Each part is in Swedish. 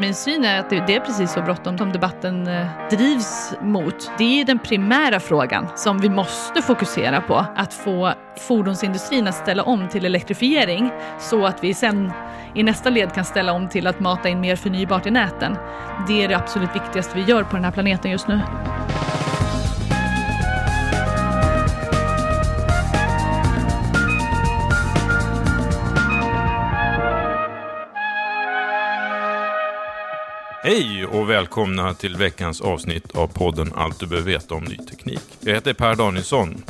Min syn är att det, är precis så bråttom som debatten eh, drivs mot. Det är den primära frågan som vi måste fokusera på. Att få fordonsindustrin att ställa om till elektrifiering så att vi sen i nästa led kan ställa om till att mata in mer förnybart i näten. Det är det absolut viktigaste vi gör på den här planeten just nu. Hej och välkomna till veckans avsnitt av podden Allt du behöver veta om ny teknik. Jag heter Per Danielsson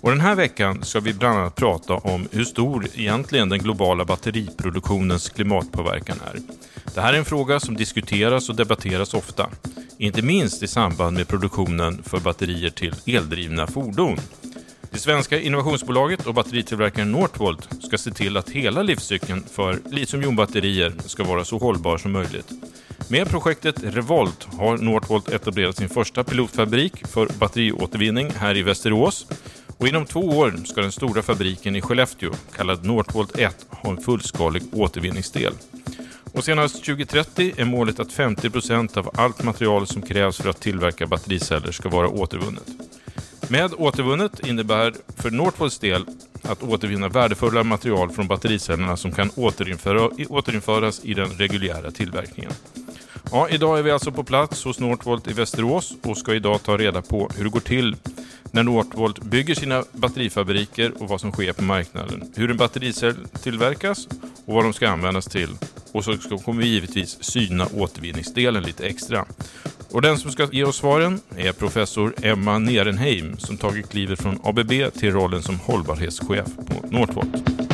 och den här veckan ska vi bland annat prata om hur stor egentligen den globala batteriproduktionens klimatpåverkan är. Det här är en fråga som diskuteras och debatteras ofta, inte minst i samband med produktionen för batterier till eldrivna fordon. Det svenska innovationsbolaget och batteritillverkaren Northvolt ska se till att hela livscykeln för litiumjonbatterier ska vara så hållbar som möjligt. Med projektet Revolt har Northvolt etablerat sin första pilotfabrik för batteriåtervinning här i Västerås. Och inom två år ska den stora fabriken i Skellefteå, kallad Northvolt 1, ha en fullskalig återvinningsdel. Och senast 2030 är målet att 50% av allt material som krävs för att tillverka battericeller ska vara återvunnet. Med återvunnet innebär för Northvolts del att återvinna värdefulla material från battericellerna som kan återinföra, återinföras i den reguljära tillverkningen. Ja, idag är vi alltså på plats hos Northvolt i Västerås och ska idag ta reda på hur det går till när Northvolt bygger sina batterifabriker och vad som sker på marknaden. Hur en battericell tillverkas och vad de ska användas till. Och så kommer vi givetvis syna återvinningsdelen lite extra. Och den som ska ge oss svaren är professor Emma Nerenheim som tagit klivet från ABB till rollen som hållbarhetschef på Northvolt.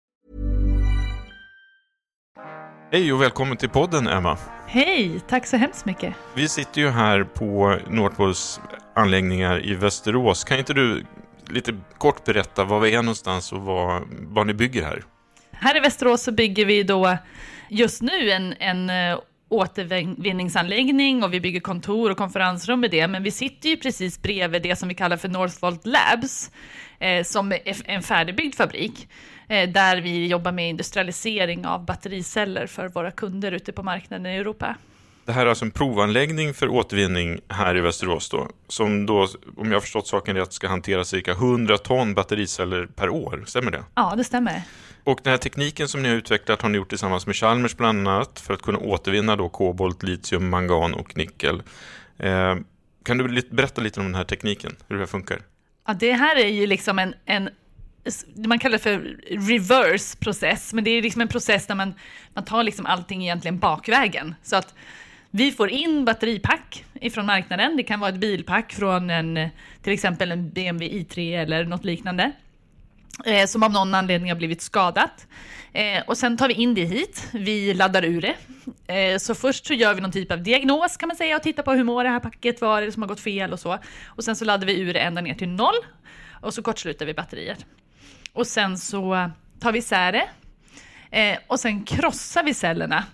Hej och välkommen till podden Emma. Hej, tack så hemskt mycket. Vi sitter ju här på Northvolts anläggningar i Västerås. Kan inte du lite kort berätta var vi är någonstans och vad, vad ni bygger här? Här i Västerås så bygger vi då just nu en, en eh, återvinningsanläggning och vi bygger kontor och konferensrum med det, men vi sitter ju precis bredvid det som vi kallar för Northvolt Labs, eh, som är en färdigbyggd fabrik, där vi jobbar med industrialisering av battericeller för våra kunder ute på marknaden i Europa. Det här är alltså en provanläggning för återvinning här i Västerås då, som då, om jag har förstått saken rätt, ska hantera cirka 100 ton battericeller per år. Stämmer det? Ja, det stämmer. Och den här tekniken som ni har utvecklat har ni gjort tillsammans med Chalmers bland annat för att kunna återvinna då kobolt, litium, mangan och nickel. Eh, kan du berätta lite om den här tekniken, hur det här funkar? Ja, det här är ju liksom en, en man kallar det för reverse process, men det är liksom en process där man, man tar liksom allting egentligen bakvägen. Så att vi får in batteripack ifrån marknaden. Det kan vara ett bilpack från en, till exempel en BMW i3 eller något liknande. Eh, som av någon anledning har blivit skadat. Eh, och sen tar vi in det hit. Vi laddar ur det. Eh, så först så gör vi någon typ av diagnos kan man säga och tittar på hur mår det här packet, vad är det som har gått fel och så. Och sen så laddar vi ur det ända ner till noll. Och så kortslutar vi batteriet. Och sen så tar vi isär det. Eh, och sen krossar vi cellerna.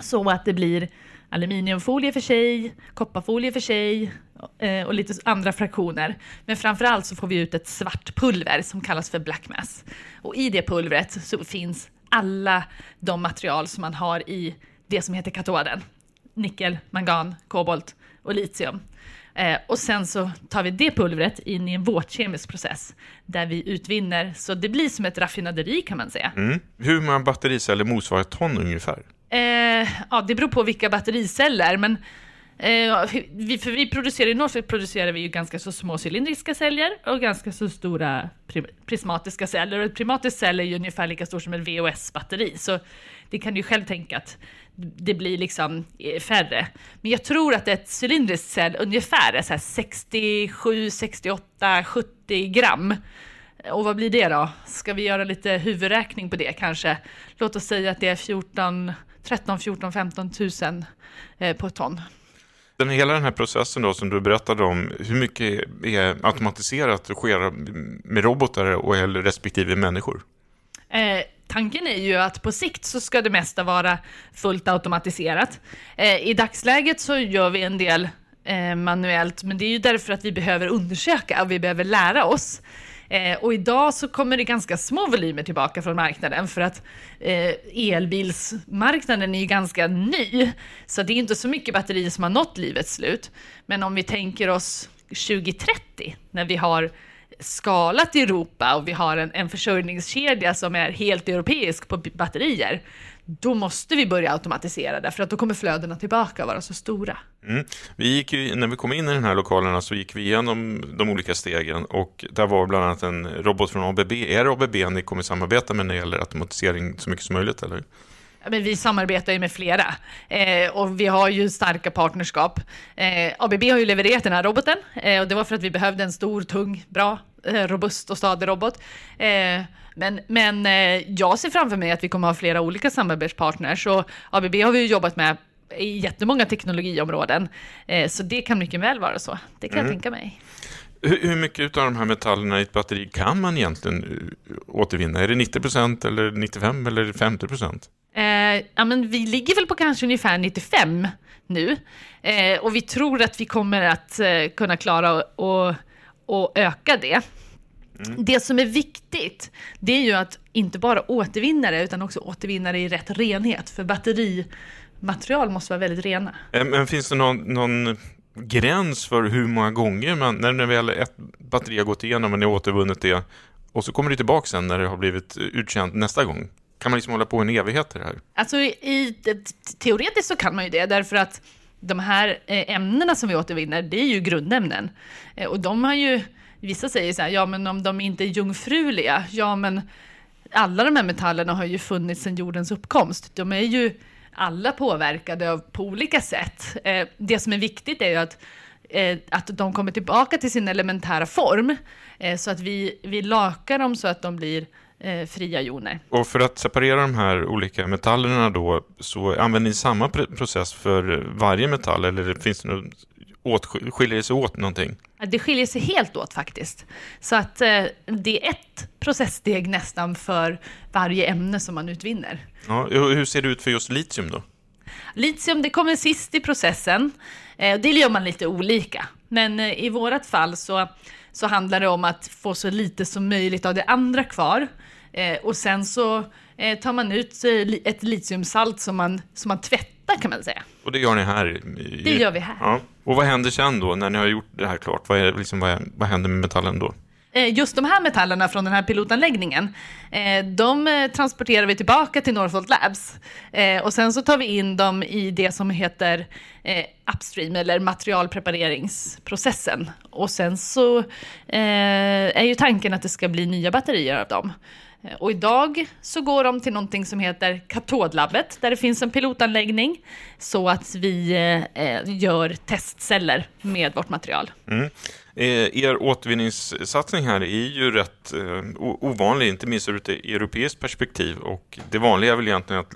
Så att det blir aluminiumfolie för sig, kopparfolie för sig eh, och lite andra fraktioner. Men framförallt så får vi ut ett svart pulver som kallas för black mass. Och i det pulvret så finns alla de material som man har i det som heter katoden. Nickel, mangan, kobolt och litium. Eh, och sen så tar vi det pulvret in i en våtkemisk process där vi utvinner, så det blir som ett raffinaderi kan man säga. Mm. Hur många battericeller motsvarar ett ton ungefär? Eh, ja, det beror på vilka battericeller, men Eh, vi, för vi producerar i Norge producerar vi ju ganska så små cylindriska celler och ganska så stora prismatiska celler. Och ett prismatisk cell är ju ungefär lika stor som ett VHS-batteri. så det kan du ju själv tänka att det blir liksom eh, färre. Men jag tror att ett cylindriskt cell ungefär är så 67, 68, 70 gram. Och vad blir det då? Ska vi göra lite huvudräkning på det kanske? Låt oss säga att det är 14, 13, 14, 15 tusen eh, på ett ton. Den, hela den här processen då som du berättade om, hur mycket är automatiserat och sker med robotar och eller respektive människor? Eh, tanken är ju att på sikt så ska det mesta vara fullt automatiserat. Eh, I dagsläget så gör vi en del eh, manuellt, men det är ju därför att vi behöver undersöka och vi behöver lära oss. Eh, och idag så kommer det ganska små volymer tillbaka från marknaden för att eh, elbilsmarknaden är ju ganska ny. Så det är inte så mycket batterier som har nått livets slut. Men om vi tänker oss 2030 när vi har skalat i Europa och vi har en, en försörjningskedja som är helt europeisk på batterier, då måste vi börja automatisera det, för att då kommer flödena tillbaka vara så stora. Mm. Vi gick ju, när vi kom in i den här lokalerna så gick vi igenom de olika stegen och där var bland annat en robot från ABB. Är det ABB ni kommer samarbeta med när det gäller automatisering så mycket som möjligt? Eller? men vi samarbetar ju med flera eh, och vi har ju starka partnerskap. Eh, ABB har ju levererat den här roboten eh, och det var för att vi behövde en stor, tung, bra eh, robust och stadig robot. Men, men eh, jag ser framför mig att vi kommer ha flera olika samarbetspartners och ABB har vi ju jobbat med i jättemånga teknologiområden. Eh, så det kan mycket väl vara så. Det kan jag Mm. tänka mig. Hur, mycket av de här metallerna i ett batteri kan man egentligen eh, återvinna? Är det 90% eller 95 eller 50 Eh, ja, men vi ligger väl på kanske ungefär 95 nu. Eh, och vi tror att vi kommer att eh, kunna klara och, och, och öka det. Det som är viktigt, det är ju att inte bara återvinna det, utan också återvinna det i rätt renhet. För batterimaterial måste vara väldigt rena. Eh, Men finns det någon, någon gräns för hur många gånger man, när, väl ett batteri har gått igenom och ni har återvunnit det och så kommer det tillbaka sen när det har blivit uttjänt nästa gång? Kan man liksom hålla på en evighet i det här? Alltså i, i, teoretiskt så kan man ju det, därför att de här eh, ämnena som vi återvinner, det är ju grundämnen. Eh, och de har ju, vissa säger så här, ja men om de inte är jungfruliga, ja men alla de här metallerna har ju funnits sedan jordens uppkomst. De är ju alla påverkade av, på olika sätt. Eh, det som är viktigt är ju att, eh, att de kommer tillbaka till sin elementära form, eh, så att vi, vi lakar dem så att de blir eh, fria joner. Och för att separera de här olika metallerna då så använder ni samma pr- process för varje metall eller finns det något åt, skiljer det sig åt någonting? Det skiljer sig helt åt faktiskt. Så att eh, det är ett processsteg nästan för varje ämne som man utvinner. Ja, hur ser det ut för just litium då? Litium det kommer sist i processen. Eh, det gör man lite olika. Men eh, i vårat fall så, så handlar det om att få så lite som möjligt av det andra kvar. Eh, och sen så eh, tar man ut eh, ett litiumsalt som man, som man tvättar kan man säga. Och det gör ni här? i- Det gör vi här. Ja. Och vad händer sen då när ni har gjort det här klart? Vad, är, liksom, vad, är, vad händer med metallen då? Eh, Just de här metallerna från den här pilotanläggningen, eh, de eh, transporterar vi tillbaka till Northvolt Labs. Och sen så tar vi in dem i det som heter upstream, eller materialprepareringsprocessen. Och sen så är ju tanken att det ska bli nya batterier av dem. Eh, och idag så går de till någonting som heter katodlabbet, där det finns en pilotanläggning, så att vi eh, eh gör testceller med vårt material. Mm. Eh, er återvinningssatsning här är ju rätt eh, ovanlig, inte minst ur ett europeiskt perspektiv. Och det vanliga är väl egentligen att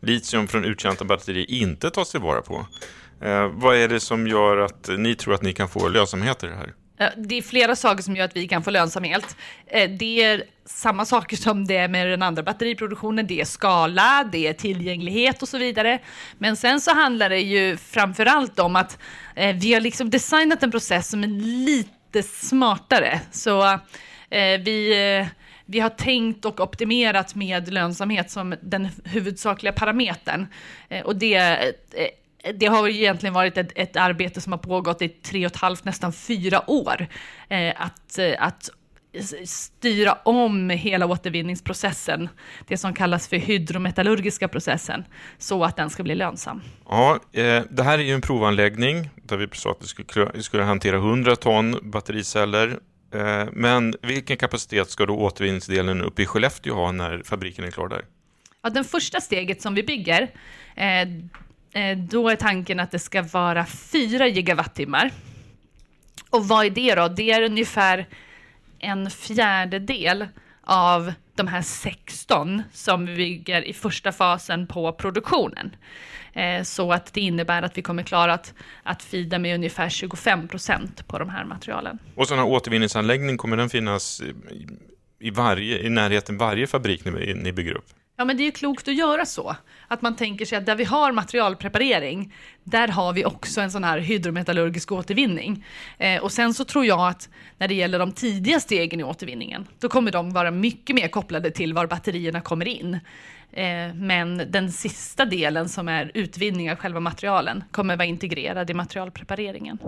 litium från uttjänta batterier inte tas tillvara på. Eh, vad är det som gör att ni tror att ni kan få lönsamhet i det här? Eh, det är flera saker som gör att vi kan få lönsamhet. Eh, det är samma saker som det är med den andra batteriproduktionen. Det är skala, det är tillgänglighet och så vidare. Men sen så handlar det ju framför allt om att eh, vi har liksom designat en process som är lite smartare. Så vi, vi har tänkt och optimerat med lönsamhet som den huvudsakliga parametern. Och det det har egentligen varit ett, ett arbete som har pågått i tre och ett halvt, nästan fyra år. Eh, att, eh, att styra om hela återvinningsprocessen, det som kallas för hydrometallurgiska processen, så att den ska bli lönsam. Ja, eh, det här är ju en provanläggning där vi sa att vi skulle, vi skulle hantera 100 ton battericeller. Eh, men vilken kapacitet ska då återvinningsdelen uppe i Skellefteå ha när fabriken är klar där? Ja, den första steget som vi bygger, eh, Eh, då är tanken att det ska vara 4 gigawattimmar. Och vad är det då? Det är ungefär en fjärdedel av de här 16 som vi bygger i första fasen på produktionen. Eh, så att det innebär att vi kommer klara att, att fida med ungefär 25 procent på de här materialen. Och sån här återvinningsanläggning, kommer den finnas i, i, varje, i närheten varje fabrik ni, ni bygger upp? Ja, men det är ju klokt att göra så. Att man tänker sig att där vi har materialpreparering, där har vi också en sån här hydrometallurgisk återvinning. Eh, och sen så tror jag att när det gäller de tidiga stegen i återvinningen, då kommer de vara mycket mer kopplade till var batterierna kommer in. Eh, men den sista delen som är utvinning av själva materialen kommer vara integrerad i materialprepareringen.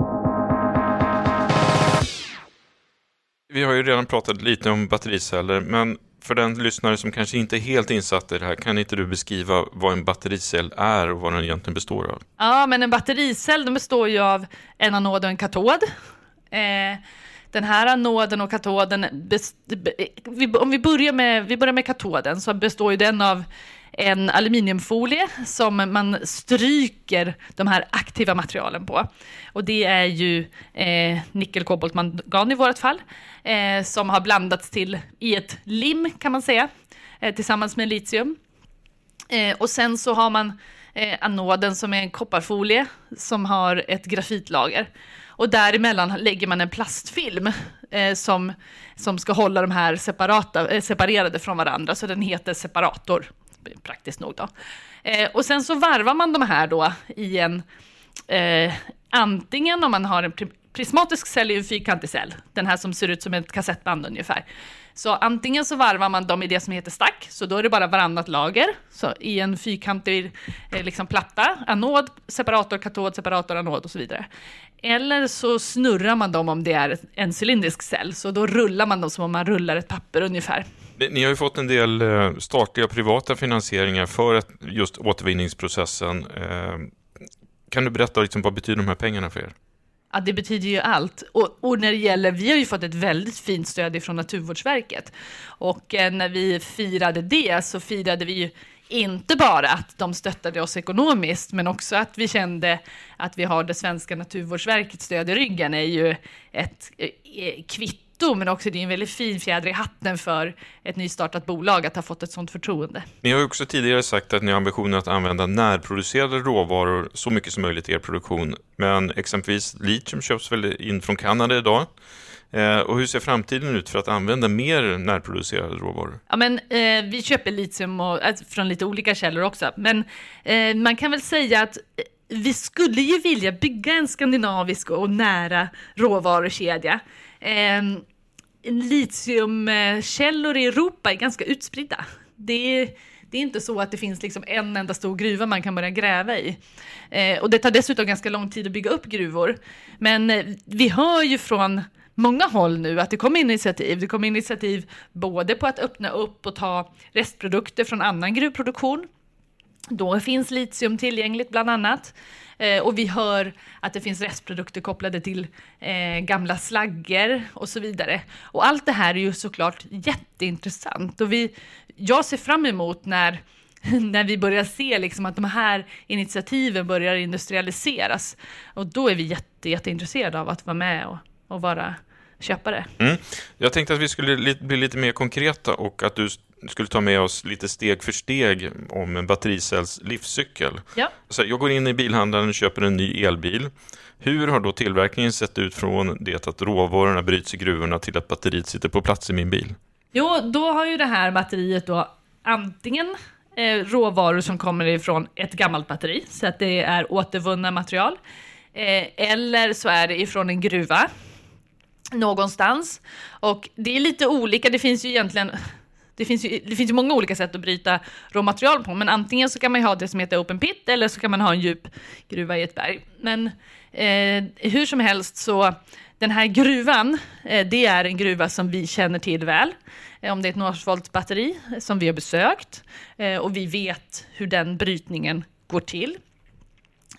Vi har ju redan pratat lite om battericeller, men för den lyssnare som kanske inte är helt insatt i det här, kan inte du beskriva vad en battericell är och vad den egentligen består av? Ja, men en battericell den består ju av en anod och en katod. Eh, den här anoden och katoden, best, om vi börjar, med, vi börjar med katoden så består ju den av en aluminiumfolie som man stryker de här aktiva materialen på. Och det är ju eh, nickel, kobolt, mangan i vårt fall, eh, som har blandats till i ett lim kan man säga, eh, tillsammans med litium. Eh, och sen så har man eh, anoden som är en kopparfolie som har ett grafitlager. Och däremellan lägger man en plastfilm eh, som, som ska hålla de här separata, eh, separerade från varandra, så den heter separator, praktiskt nog. Då. Eh, och sen så varvar man de här då i en, eh, antingen om man har en prismatisk cell i en fyrkantig cell, den här som ser ut som ett kassettband ungefär. Så antingen så varvar man dem i det som heter stack, så då är det bara varannat lager, så i en fyrkantig eh, liksom platta, anod, separator, katod, separator, anod och så vidare. Eller så snurrar man dem om det är en cylindrisk cell, så då rullar man dem som om man rullar ett papper ungefär. Ni har ju fått en del eh, statliga och privata finansieringar för just återvinningsprocessen. Eh, kan du berätta liksom, vad betyder de här pengarna för er? Ja, det betyder ju allt. Och, och, när det gäller, vi har ju fått ett väldigt fint stöd från Naturvårdsverket. Och eh, när vi firade det så firade vi ju inte bara att de stöttade oss ekonomiskt, men också att vi kände att vi har det svenska Naturvårdsverkets stöd i ryggen är ju ett eh, eh kvitto men också det är en väldigt fin fjäder i hatten för ett nystartat bolag att ha fått ett sådant förtroende. Ni har ju också tidigare sagt att ni har ambitionen att använda närproducerade råvaror så mycket som möjligt i er produktion. Men exempelvis litium köps väl in från Kanada idag? Eh, och hur ser framtiden ut för att använda mer närproducerade råvaror? Ja, men, eh, vi köper litium och, alltså, från lite olika källor också, men eh, man kan väl säga att eh, vi skulle ju vilja bygga en skandinavisk och nära råvarukedja. Eh, litiumkällor i Europa är ganska utspridda. Det är, det är inte så att det finns liksom en enda stor gruva man kan börja gräva i. Eh, och det tar dessutom ganska lång tid att bygga upp gruvor. Men eh, vi hör ju från många håll nu att det kommer initiativ. Det kommer initiativ både på att öppna upp och ta restprodukter från annan gruvproduktion. Då finns litium tillgängligt bland annat. Eh, och vi hör att det finns restprodukter kopplade till eh, gamla slagger och så vidare. Och allt det här är ju såklart jätteintressant. Och vi, jag ser fram emot när när vi börjar se liksom att de här initiativen börjar industrialiseras. Och då är vi jätte, jätteintresserade av att vara med och, och vara köpare. Mm. Jag tänkte att vi skulle bli lite mer konkreta och att du skulle ta med oss lite steg för steg om en battericells livscykel. Ja. Så jag går in i bilhandeln och köper en ny elbil. Hur har då tillverkningen sett ut från det att råvarorna bryts i gruvorna till att batteriet sitter på plats i min bil? Jo, då har ju det här batteriet då antingen eh, råvaror som kommer ifrån ett gammalt batteri, så att det är återvunna material. Eh, eller så är det ifrån en gruva någonstans. Och det är lite olika, det finns ju egentligen det finns, ju, det finns ju många olika sätt att bryta råmaterial på, men antingen så kan man ju ha det som heter open pit eller så kan man ha en djup gruva i ett berg. Men eh, hur som helst så, den här gruvan, eh, det är en gruva som vi känner till väl. Eh, om det är ett Northvolt batteri som vi har besökt eh, och vi vet hur den brytningen går till.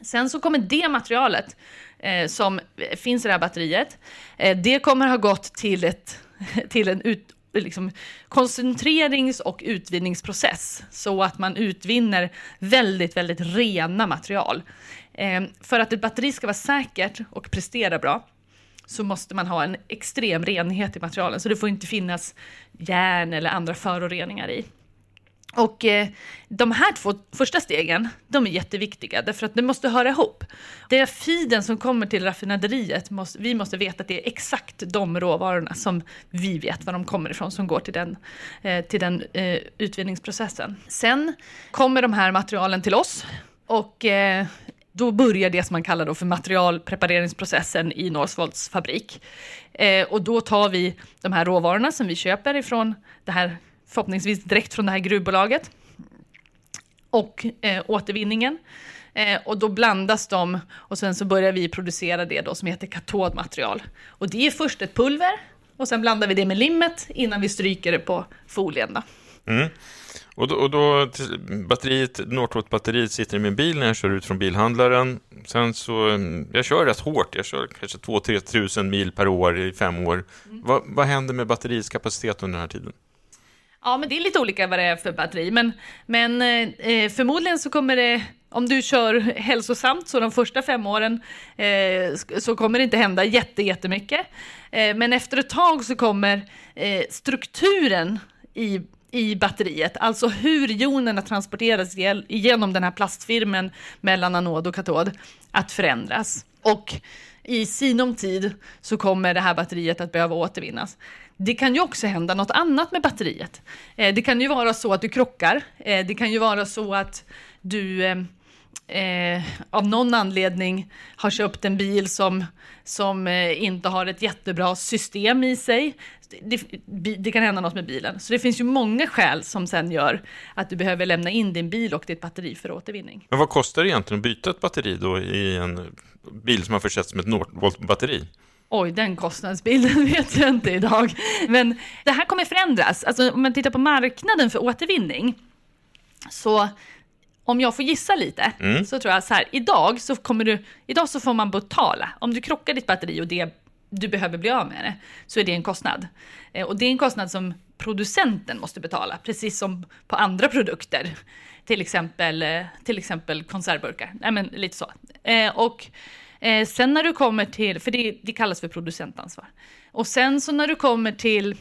Sen så kommer det materialet eh, som eh, finns i det här batteriet, eh, det kommer ha gått till, ett, till en ut, liksom, koncentrerings och utvinningsprocess så att man utvinner väldigt, väldigt rena material. Eh, för att ett batteri ska vara säkert och prestera bra så måste man ha en extrem renhet i materialen, så det får inte finnas järn eller andra föroreningar i. Och eh, de här två första stegen, de är jätteviktiga därför att det måste höra ihop. Det är feeden som kommer till raffinaderiet, måste, vi måste veta att det är exakt de råvarorna som vi vet var de kommer ifrån som går till den, eh, till den eh, utvinningsprocessen. Sen kommer de här materialen till oss och eh, då börjar det som man kallar då för materialprepareringsprocessen i Northvolts fabrik. Eh, och då tar vi de här råvarorna som vi köper ifrån det här förhoppningsvis direkt från det här gruvbolaget. Och eh, återvinningen. Eh, och då blandas de och sen så börjar vi producera det då som heter katodmaterial. Och det är först ett pulver och sen blandar vi det med limmet innan vi stryker det på folien. Då. Mm. Och då, och då batteriet, Northvolt-batteriet sitter i min bil när jag kör ut från bilhandlaren. Sen så, jag kör rätt hårt, jag kör kanske 2-3 tusen mil per år i fem år. Mm. Va, vad händer med batteriets kapacitet under den här tiden? Ja, men det är lite olika vad det är för batteri. Men, men eh, eh, förmodligen så kommer det, om du kör hälsosamt så de första fem åren eh, så kommer det inte hända jätte, jättemycket. Eh, men efter ett tag så kommer eh, strukturen i i batteriet, alltså hur jonerna transporteras genom den här plastfirmen mellan anod och katod, att förändras. Och i sinom tid så kommer det här batteriet att behöva återvinnas. Det kan ju också hända något annat med batteriet. Eh, det kan ju vara så att du krockar. Eh, det kan ju vara så att du eh, eh, av någon anledning har köpt en bil som, som inte har ett jättebra system i sig. Det, det, kan hända något med bilen. Så det finns ju många skäl som sen gör att du behöver lämna in din bil och ditt batteri för återvinning. Men vad kostar det egentligen att byta ett batteri då i en bil som har försetts med ett Northvolt-batteri? Oj, den kostnadsbilden vet jag inte idag. Men det här kommer förändras. Alltså, om man tittar på marknaden för återvinning, så om jag får gissa lite, mm. så tror jag så här, idag så, kommer du, idag så får man betala. Om du krockar ditt batteri och det, du behöver bli av med det, så är det en kostnad. Eh, och det är en kostnad som producenten måste betala, precis som på andra produkter. Till exempel, eh, till exempel konservburkar. Nej, men lite så. Eh, och Eh, sen när du kommer till, för det, det kallas för producentansvar. Och sen så när du kommer till,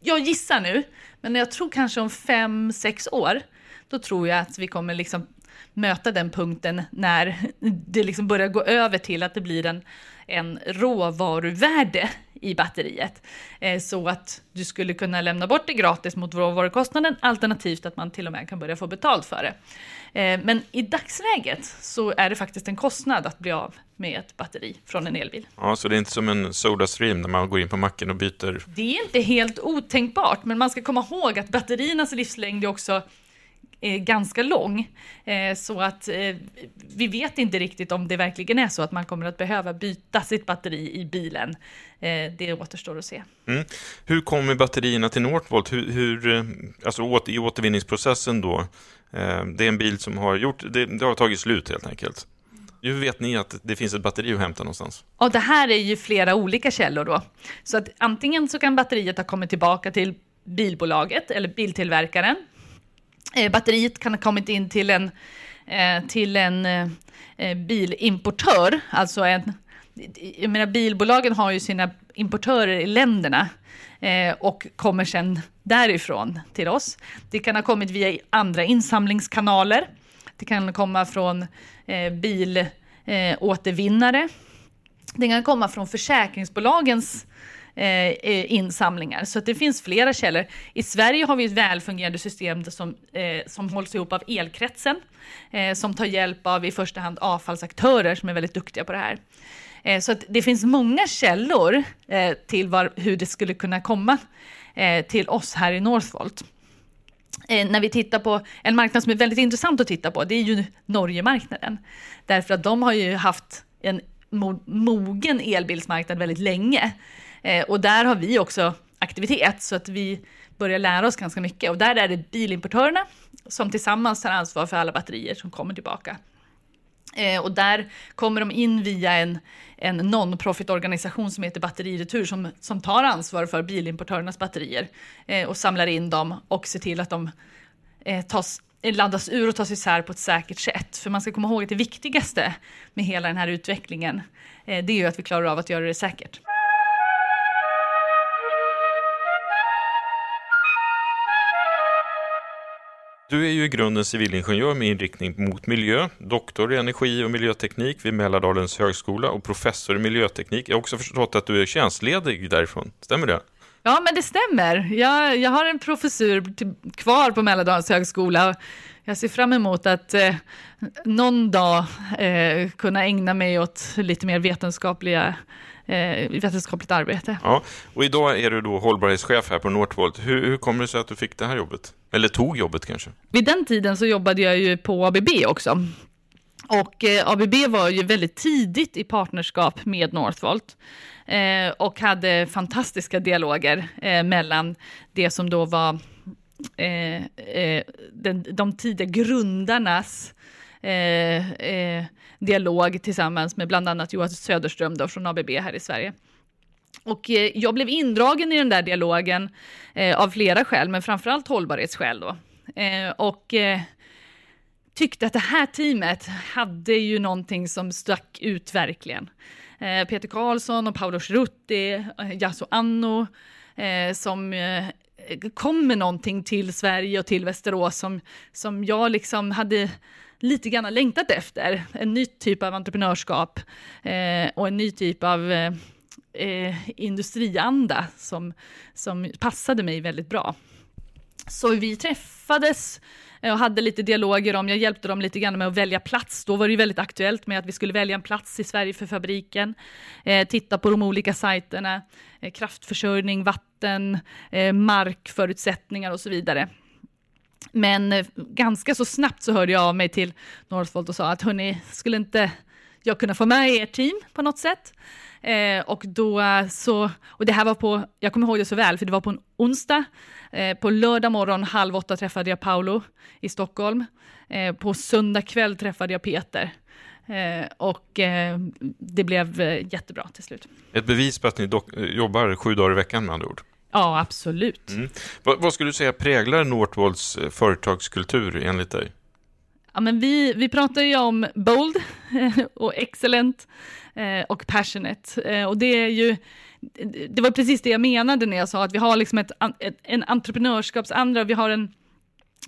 jag gissar nu, men jag tror kanske om fem, sex år, då tror jag att vi kommer liksom möta den punkten när det liksom börjar gå över till att det blir en, en råvaruvärde i batteriet. Eh, så att du skulle kunna lämna bort det gratis mot råvarukostnaden alternativt att man till och med kan börja få betalt för det. Eh, men i dagsläget så är det faktiskt en kostnad att bli av med ett batteri från en elbil. Ja, så det är inte som en Sodastream när man går in på macken och byter? Det är inte helt otänkbart, men man ska komma ihåg att batteriernas livslängd är också ganska lång. Eh, så att eh, vi vet inte riktigt om det verkligen är så att man kommer att behöva byta sitt batteri i bilen. Eh, det återstår att se. Mm. Hur kommer batterierna till Northvolt? Hur, hur, alltså åter, i återvinningsprocessen då? Det är en bil som har gjort, det, det har tagit slut helt enkelt. Hur vet ni att det finns ett batteri att hämta någonstans? Och det här är ju flera olika källor då. Så att antingen så kan batteriet ha kommit tillbaka till bilbolaget eller biltillverkaren. Eh, batteriet kan ha kommit in till en, eh, till en eh, eh, bilimportör, alltså en jag menar, bilbolagen har ju sina importörer i länderna eh, och kommer sen därifrån till oss. Det kan ha kommit via andra insamlingskanaler. Det kan komma från eh, bilåtervinnare. Eh, det kan komma från försäkringsbolagens Eh, eh, insamlingar. Så att det finns flera källor. I Sverige har vi ett välfungerande system som, eh, som hålls ihop av elkretsen, eh, som tar hjälp av i första hand avfallsaktörer som är väldigt duktiga på det här. Eh, så det finns många källor eh, till var, hur det skulle kunna komma eh, till oss här i Northvolt. Eh, när vi tittar på en marknad som är väldigt intressant att titta på, det är ju Norgemarknaden. Därför att de har ju haft en mogen elbilsmarknad väldigt länge. Eh, och där har vi också aktivitet, så att vi börjar lära oss ganska mycket. Och där är det bilimportörerna som tillsammans tar ansvar för alla batterier som kommer tillbaka. Eh, och där kommer de in via en, en non-profit organisation som heter Batteriretur som, som tar ansvar för bilimportörernas batterier eh, och samlar in dem och ser till att de eh, tas, eh, laddas ur och tas isär på ett säkert sätt. För man ska komma ihåg att det viktigaste med hela den här utvecklingen eh, det är ju att vi klarar av att göra det säkert. Du är ju i grunden civilingenjör med inriktning mot miljö, doktor i energi och miljöteknik vid Mälardalens högskola och professor i miljöteknik. Jag har också förstått att du är tjänstledig därifrån, stämmer det? Ja, men det stämmer. Jag, jag har en professur kvar på Mälardalens högskola. Jag ser fram emot att eh, någon dag eh, kunna ägna mig åt lite mer vetenskapliga eh, vetenskapligt arbete. Ja, och idag är du då hållbarhetschef här på Northvolt. Hur, hur kommer det sig att du fick det här jobbet? Eller tog jobbet kanske? Vid den tiden så jobbade jag ju på ABB också. Och eh, ABB var ju väldigt tidigt i partnerskap med Northvolt eh, och hade fantastiska dialoger eh, mellan det som då var eh, eh, den, de tidiga grundarnas eh, eh, dialog tillsammans med bland annat Johan Söderström då från ABB här i Sverige. Och eh, jag blev indragen i den där dialogen eh, av flera skäl, men framförallt hållbarhetsskäl då. Eh, och eh, tyckte att det här teamet hade ju någonting som stack ut verkligen. Peter Karlsson och Paolo Schrutti, Yasu Anno, som kom med någonting till Sverige och till Västerås som, som jag liksom hade lite grann längtat efter. En ny typ av entreprenörskap eh, och en ny typ av eh, eh industrianda som, som passade mig väldigt bra. Så vi träffades eh, och hade lite dialoger om, jag hjälpte dem lite grann med att välja plats. Då var det ju väldigt aktuellt med att vi skulle välja en plats i Sverige för fabriken. Eh, titta på de olika sajterna, eh, kraftförsörjning, vatten, eh, markförutsättningar och så vidare. Men eh, ganska så snabbt så hörde jag av mig till Northvolt och sa att hörni, skulle inte jag kunna få med er team på något sätt? Eh, och då eh, så, och det här var på, jag kommer ihåg det så väl, för det var på en onsdag. Eh, på lördag morgon halv åtta träffade jag Paolo i Stockholm. Eh, på söndag kväll träffade jag Peter. Eh, och eh, det blev eh, jättebra till slut. Ett bevis på att ni jobbar sju dagar i veckan med andra ord? Ja, absolut. Mm. Vad, vad, skulle du säga präglar Northvolts företagskultur enligt dig? Ja, men vi, vi pratar ju om bold och excellent eh, och passionate. Eh, och det är ju, det var precis det jag menade när jag sa att vi har liksom ett, ett, en entreprenörskapsandra, vi har en,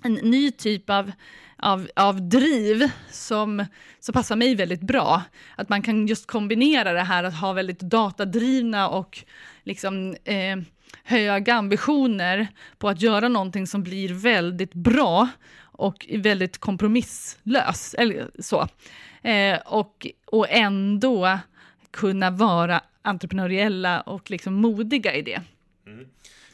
en ny typ av, av, av driv som, som passar mig väldigt bra. Att man kan just kombinera det här att ha väldigt datadrivna och liksom eh, höga ambitioner på att göra någonting som blir väldigt bra och väldigt kompromisslös. Eller så. Eh, och, och ändå kunna vara entreprenöriella och liksom modiga i det.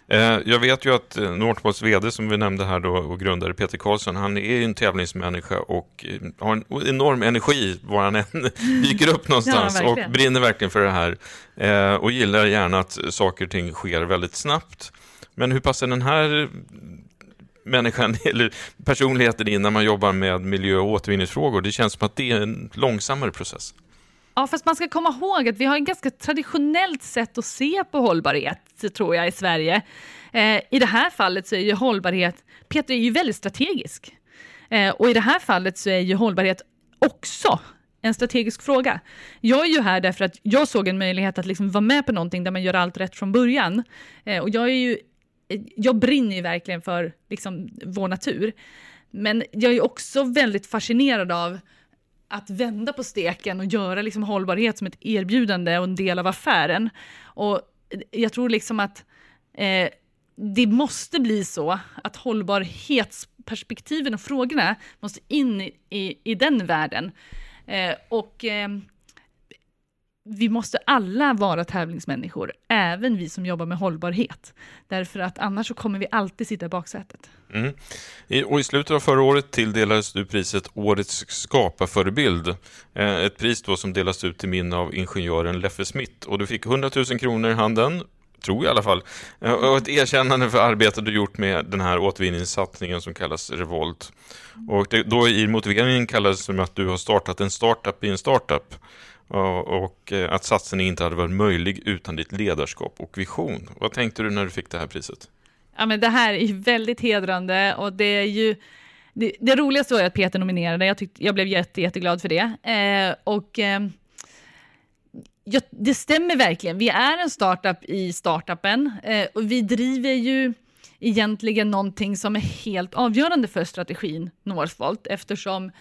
Eh, jag vet ju att eh, Northvolts vd som vi nämnde här då och grundare Peter Karlsson, han är ju en tävlingsmänniska och eh, har en enorm energi var han än dyker upp någonstans ja, och brinner verkligen för det här. Och gillar gärna att saker och ting sker väldigt snabbt. Men hur passar den här människan eller personligheten innan man jobbar med miljö och återvinningsfrågor. Det känns som att det är en långsammare process. Ja, fast man ska komma ihåg att vi har ett ganska traditionellt sätt att se på hållbarhet, tror jag, i Sverige. Eh, I det här fallet så är ju hållbarhet, Peter är ju väldigt strategisk. Eh, och i det här fallet så är ju hållbarhet också en strategisk fråga. Jag är ju här därför att jag såg en möjlighet att liksom vara med på någonting där man gör allt rätt från början. Eh, och jag är ju eh, jag brinner ju verkligen för liksom, vår natur. Men jag är också väldigt fascinerad av att vända på steken och göra liksom hållbarhet som ett erbjudande och en del av affären. Och jag tror liksom att eh, det måste bli så att hållbarhetsperspektiven och frågorna måste in i, i, i den världen. Eh, och eh, vi måste alla vara tävlingsmänniskor, även vi som jobbar med hållbarhet. Därför att annars så kommer vi alltid sitta i baksätet. Mm. I, och I slutet av förra året tilldelades du priset Årets skaparförebild. Eh, ett pris då som delas ut till minne av ingenjören Leffe Smith. Och du fick 100 000 kronor i handen, tror jag i alla fall, eh, och ett erkännande för arbetet du gjort med den här återvinningssatsningen som kallas Revolt. Och det, då i motiveringen kallades det som att du har startat en startup i en startup och eh, att satsningen inte hade varit möjlig utan ditt ledarskap och vision. Vad tänkte du när du fick det här priset? Ja, men det här är väldigt hedrande och det är ju det, det roligaste var ju att Peter nominerade, jag, tyckte, jag blev jätte, jätteglad för det. Eh, och eh, ja, det stämmer verkligen, vi är en startup i startupen eh, och vi driver ju egentligen någonting som är helt avgörande för strategin Northvolt eftersom Eh,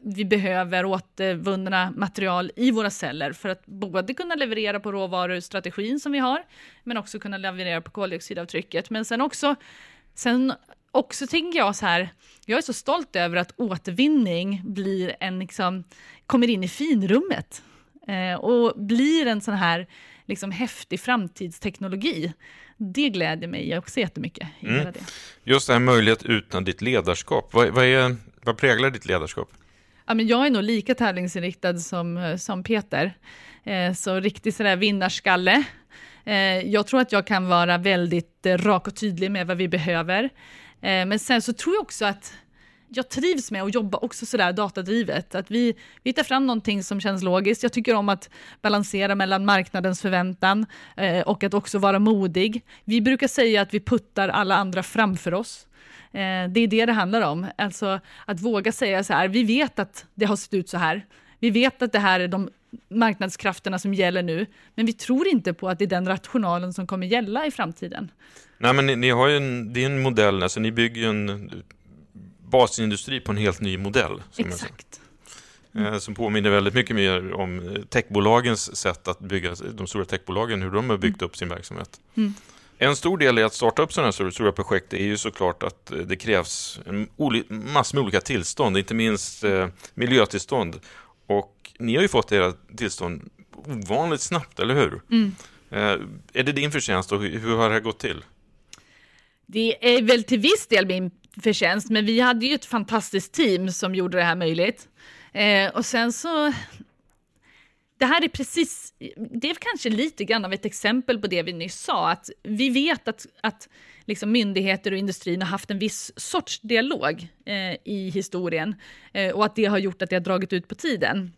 vi behöver återvunna material i våra celler för att både kunna leverera på råvarustrategin som vi har, men också kunna leverera på koldioxidavtrycket. Men sen också, sen också tänker jag så här, jag är så stolt över att återvinning blir en, liksom, kommer in i finrummet eh, och blir en sån här liksom häftig framtidsteknologi. Det gläder mig också jättemycket. Mm. Det. Just det här möjlighet utan ditt ledarskap. Vad, vad, är, vad präglar ditt ledarskap? Ja, men jag är nog lika tävlingsinriktad som, eh, som Peter. Eh, så riktigt sådär vinnarskalle. Eh, jag tror att jag kan vara väldigt eh, rak och tydlig med vad vi behöver. Eh, men sen så tror jag också att jag trivs med att jobba också sådär datadrivet. Att vi, vi tar fram någonting som känns logiskt. Jag tycker om att balansera mellan marknadens förväntan eh, och att också vara modig. Vi brukar säga att vi puttar alla andra framför oss. Eh, det är det det handlar om. Alltså att våga säga så här, vi vet att det har sett ut så här. Vi vet att det här är de marknadskrafterna som gäller nu, men vi tror inte på att det är den rationalen som kommer gälla i framtiden. Nej, men ni, ni har en, det är en modell, alltså ni bygger ju en basindustri på en helt ny modell. Exakt. Mm. Som påminner väldigt mycket mer om techbolagens sätt att bygga, de stora techbolagen, hur de har byggt mm. upp sin verksamhet. Mm. En stor del i att starta upp sådana här stora projekt är ju såklart att eh, det krävs en massor med olika tillstånd, inte minst eh, miljötillstånd. Och ni har ju fått era tillstånd ovanligt snabbt, eller hur? Mm. Eh, är det din förtjänst och hur har det gått till? Det är väl till viss del min förtjänst, men vi hade ju ett fantastiskt team som gjorde det här möjligt. Eh, och sen så... Det här är precis, det är kanske lite grann av ett exempel på det vi nyss sa, att vi vet att, att liksom myndigheter och industrin har haft en viss sorts dialog eh, i historien eh, och att det har gjort att det har dragit ut på tiden.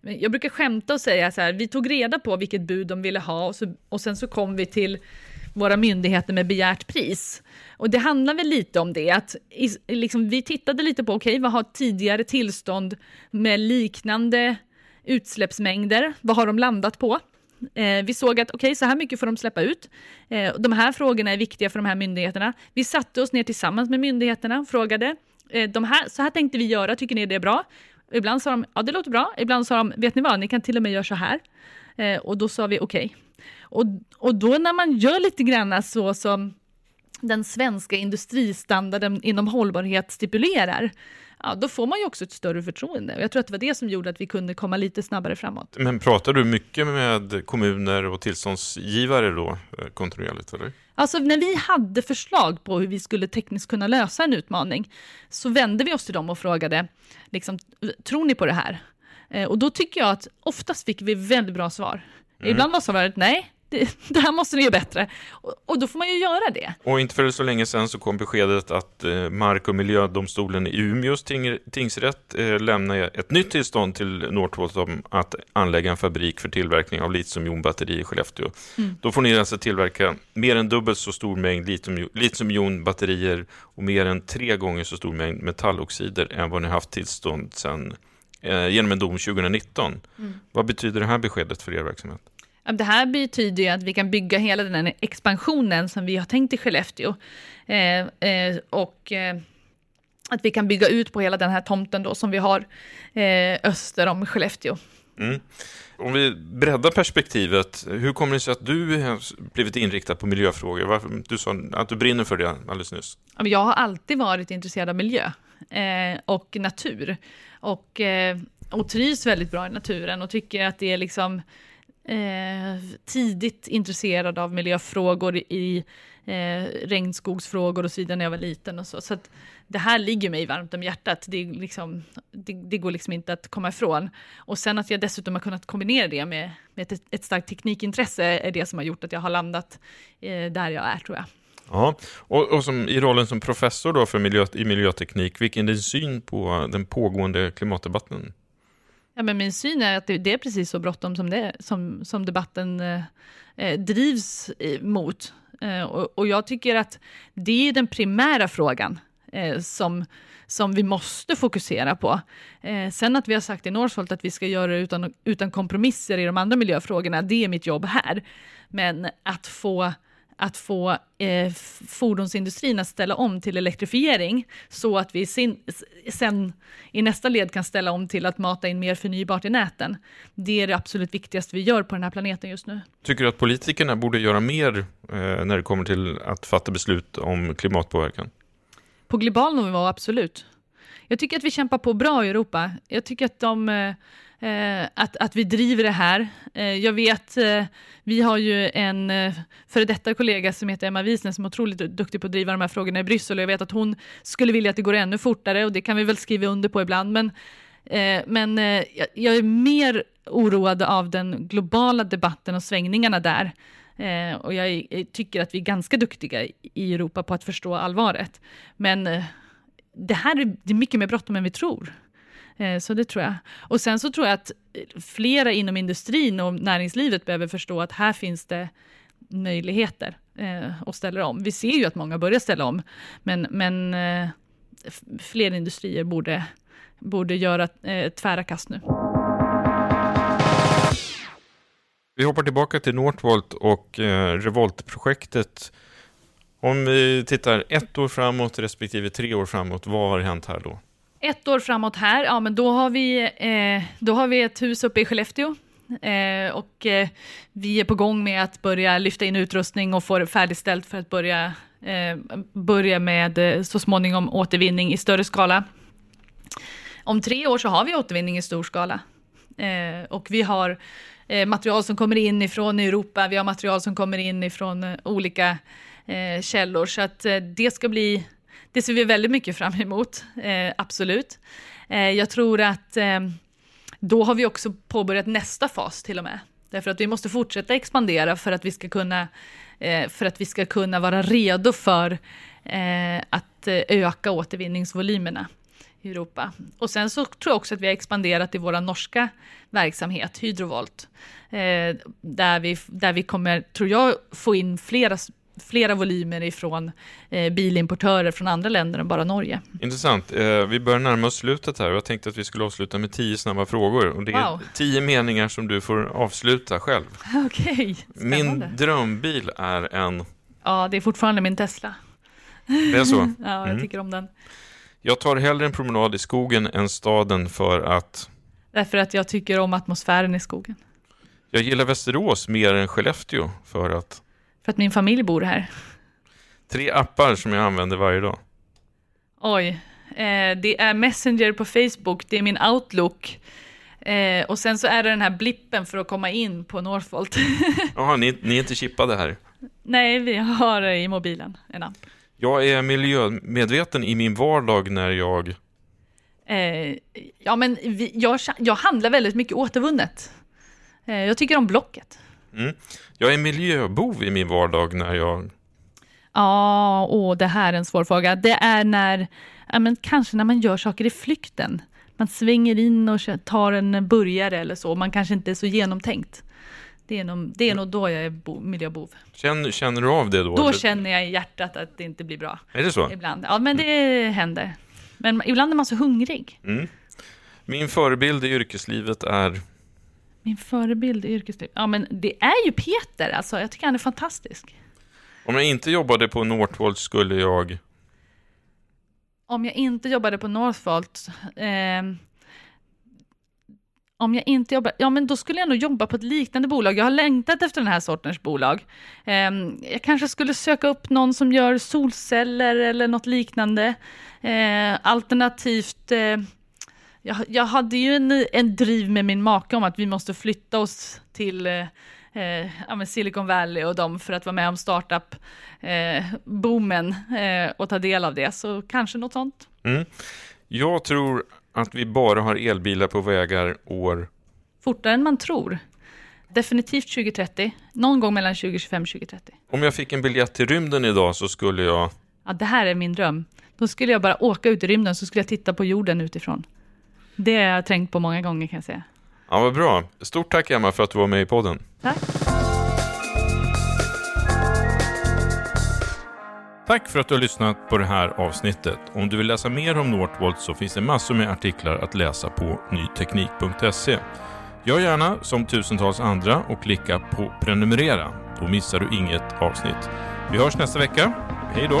Jag brukar skämta och säga så här, vi tog reda på vilket bud de ville ha och, så, och sen så kom vi till våra myndigheter med begärt pris. Och det handlar väl lite om det, att liksom, vi tittade lite på, okej, okay, vad har tidigare tillstånd med liknande utsläppsmängder, vad har de landat på? Eh, vi såg att okej, okay, så här mycket får de släppa ut. Eh, de här frågorna är viktiga för de här myndigheterna. Vi satte oss ner tillsammans med myndigheterna och frågade, eh, de här, så här tänkte vi göra, tycker ni det är bra? Ibland sa de, ja det låter bra. Ibland sa de, vet ni vad, ni kan till och med göra så här. Eh, och då sa vi okej. Okay. Och, och då när man gör lite grann så som den svenska industristandarden inom hållbarhet stipulerar, ja, då får man ju också ett större förtroende. Och jag tror att det var det som gjorde att vi kunde komma lite snabbare framåt. Men pratar du mycket med kommuner och tillståndsgivare då eh, kontinuerligt? Eller? Alltså när vi hade förslag på hur vi skulle tekniskt kunna lösa en utmaning, så vände vi oss till dem och frågade, liksom, tror ni på det här? Eh, och då tycker jag att oftast fick vi väldigt bra svar. Mm. Ibland var svaret nej, det, det, här måste ni göra bättre. Och, och, då får man ju göra det. Och inte för så länge sedan så kom beskedet att eh, Mark och miljödomstolen i Umeås ting, tingsrätt eh, lämnar ett nytt tillstånd till Northvolt om att anlägga en fabrik för tillverkning av litiumjonbatteri i Skellefteå. Mm. Då får ni alltså tillverka mer än dubbelt så stor mängd litiumjonbatterier och mer än tre gånger så stor mängd metalloxider än vad ni haft tillstånd sedan eh, genom en dom 2019. Mm. Vad betyder det här beskedet för er verksamhet? Det här betyder ju att vi kan bygga hela den här expansionen som vi har tänkt i Skellefteå. Eh, eh, och eh, att vi kan bygga ut på hela den här tomten då som vi har eh, öster om Skellefteå. Mm. Om vi breddar perspektivet, hur kommer det sig att du har blivit inriktad på miljöfrågor? Varför, du sa att du brinner för det alldeles nyss. Jag har alltid varit intresserad av miljö eh, och natur. Och, eh, och trivs väldigt bra i naturen och tycker att det är liksom eh, tidigt intresserad av miljöfrågor i eh, regnskogsfrågor och så vidare när jag var liten och så. Så att det här ligger mig varmt om hjärtat. Det, liksom, det, det, går liksom inte att komma ifrån. Och sen att jag dessutom har kunnat kombinera det med, med ett, ett starkt teknikintresse är det som har gjort att jag har landat eh, där jag är tror jag. Ja, och, och som, i rollen som professor då för miljö, i miljöteknik, vilken är din syn på den pågående klimatdebatten? Ja, men min syn är att det, det är precis så bråttom som, det, som, som debatten eh, eh drivs mot. Eh, och, och, jag tycker att det är den primära frågan eh, som, som vi måste fokusera på. Eh, sen att vi har sagt i Northvolt att vi ska göra det utan, utan kompromisser i de andra miljöfrågorna, det är mitt jobb här. Men att få att få eh, fordonsindustrin att ställa om till elektrifiering så att vi sin, sen i nästa led kan ställa om till att mata in mer förnybart i näten. Det är det absolut viktigaste vi gör på den här planeten just nu. Tycker du att politikerna borde göra mer eh, när det kommer till att fatta beslut om klimatpåverkan? På global nivå, absolut. Jag tycker att vi kämpar på bra i Europa. Jag tycker att de eh, eh, att, att vi driver det här. Eh, jag vet, eh, vi har ju en eh, före detta kollega som heter Emma Wiesner som är otroligt duktig på att driva de här frågorna i Bryssel och jag vet att hon skulle vilja att det går ännu fortare och det kan vi väl skriva under på ibland. Men, eh, men eh, jag är mer oroad av den globala debatten och svängningarna där. Eh, och jag tycker att vi är ganska duktiga i Europa på att förstå allvaret. Men det här är, det är mycket mer bråttom än vi tror. Eh, så det tror jag. Och sen så tror jag att eh, flera inom industrin och näringslivet behöver förstå att här finns det möjligheter eh, att ställa om. Vi ser ju att många börjar ställa om, men, men fler industrier borde, borde göra tvära kast nu. Vi hoppar tillbaka till Northvolt och Revolt-projektet. Om vi tittar ett år framåt respektive tre år framåt, vad har hänt här då? Ett år framåt här, ja men då har vi, eh, då har vi ett hus uppe i Skellefteå. Eh, och eh, vi är på gång med att börja lyfta in utrustning och få det färdigställt för att börja, eh, börja med eh, så småningom återvinning i större skala. Om tre år så har vi återvinning i stor skala. Eh, och vi har eh, material som kommer in ifrån Europa, vi har material som kommer in ifrån eh, olika källor. Så att det ska bli det ser vi väldigt mycket fram emot, eh, absolut. Eh, jag tror att eh, då har vi också påbörjat nästa fas till och med. Därför att vi måste fortsätta expandera för att vi ska kunna, eh, för att vi ska kunna vara redo för eh, att eh, öka återvinningsvolymerna i Europa. Och sen så tror jag också att vi har expanderat i vår norska verksamhet, Hydrovolt, eh, där, vi, där vi kommer, tror jag, få in flera flera volymer ifrån eh, bilimportörer från andra länder än bara Norge. Intressant. Eh, vi börjar närma oss slutet här jag tänkte att vi skulle avsluta med tio snabba frågor. Och det är wow. tio meningar som du får avsluta själv. Okej, okay. Min drömbil är en... Ja, det är fortfarande min Tesla. Det är så? ja, jag mm. tycker om den. Jag tar hellre en promenad i skogen än staden för att... Därför att jag tycker om atmosfären i skogen. Jag gillar Västerås mer än Skellefteå för att... För att min familj bor här. Tre appar som jag använder varje dag. Oj. Eh, det är Messenger på Facebook, det är min Outlook. Eh, och sen så är det den här blippen för att komma in på Northvolt. Jaha, ni, ni är inte chippade här? Nej, vi har i mobilen en app. Jag är miljömedveten i min vardag när jag... Eh, ja, men vi, jag, jag handlar väldigt mycket återvunnet. Eh, jag tycker om Blocket. Mm. Jag är miljöbov i min vardag när jag... Ja, åh, det här är en svår fråga. Det är när, ja, men kanske när man gör saker i flykten. Man svänger in och tar en burgare eller så. Man kanske inte är så genomtänkt. Det är nog, det är nog då jag är bo, miljöbov. Känner, känner du av det då? Då känner jag i hjärtat att det inte blir bra. Är det så? Ibland. Ja, men det mm. händer. Men ibland är man så hungrig. Mm. Min förebild i yrkeslivet är min förebild i yrkeslivet? Ja, men det är ju Peter. Alltså, jag tycker han är fantastisk. Om jag inte jobbade på Northvolt skulle jag... Om jag inte jobbade på Northvolt... Eh, om jag inte jobbar, ja men då skulle jag nog jobba på ett liknande bolag. Jag har längtat efter den här sortens bolag. Eh, jag kanske skulle söka upp någon som gör solceller eller något liknande. Eh, alternativt eh, jag, jag hade ju en, en driv med min make om att vi måste flytta oss till eh, eh, Silicon Valley och dem för att vara med om startup-boomen eh, eh, och ta del av det. Så kanske något sånt. Mm. Jag tror att vi bara har elbilar på vägar år... Fortare än man tror. Definitivt 2030. Någon gång mellan 2025 och 2030. Om jag fick en biljett till rymden idag så skulle jag... Ja, det här är min dröm. Då skulle jag bara åka ut i rymden så skulle jag titta på jorden utifrån. Det har jag tänkt på många gånger kan jag säga. Ja, vad bra. Stort tack Emma för att du var med i podden. Tack. Tack för att du har lyssnat på det här avsnittet. Om du vill läsa mer om Northvolt så finns det massor med artiklar att läsa på nyteknik.se. Gör gärna som tusentals andra och klicka på prenumerera. Då missar du inget avsnitt. Vi hörs nästa vecka. Hej då!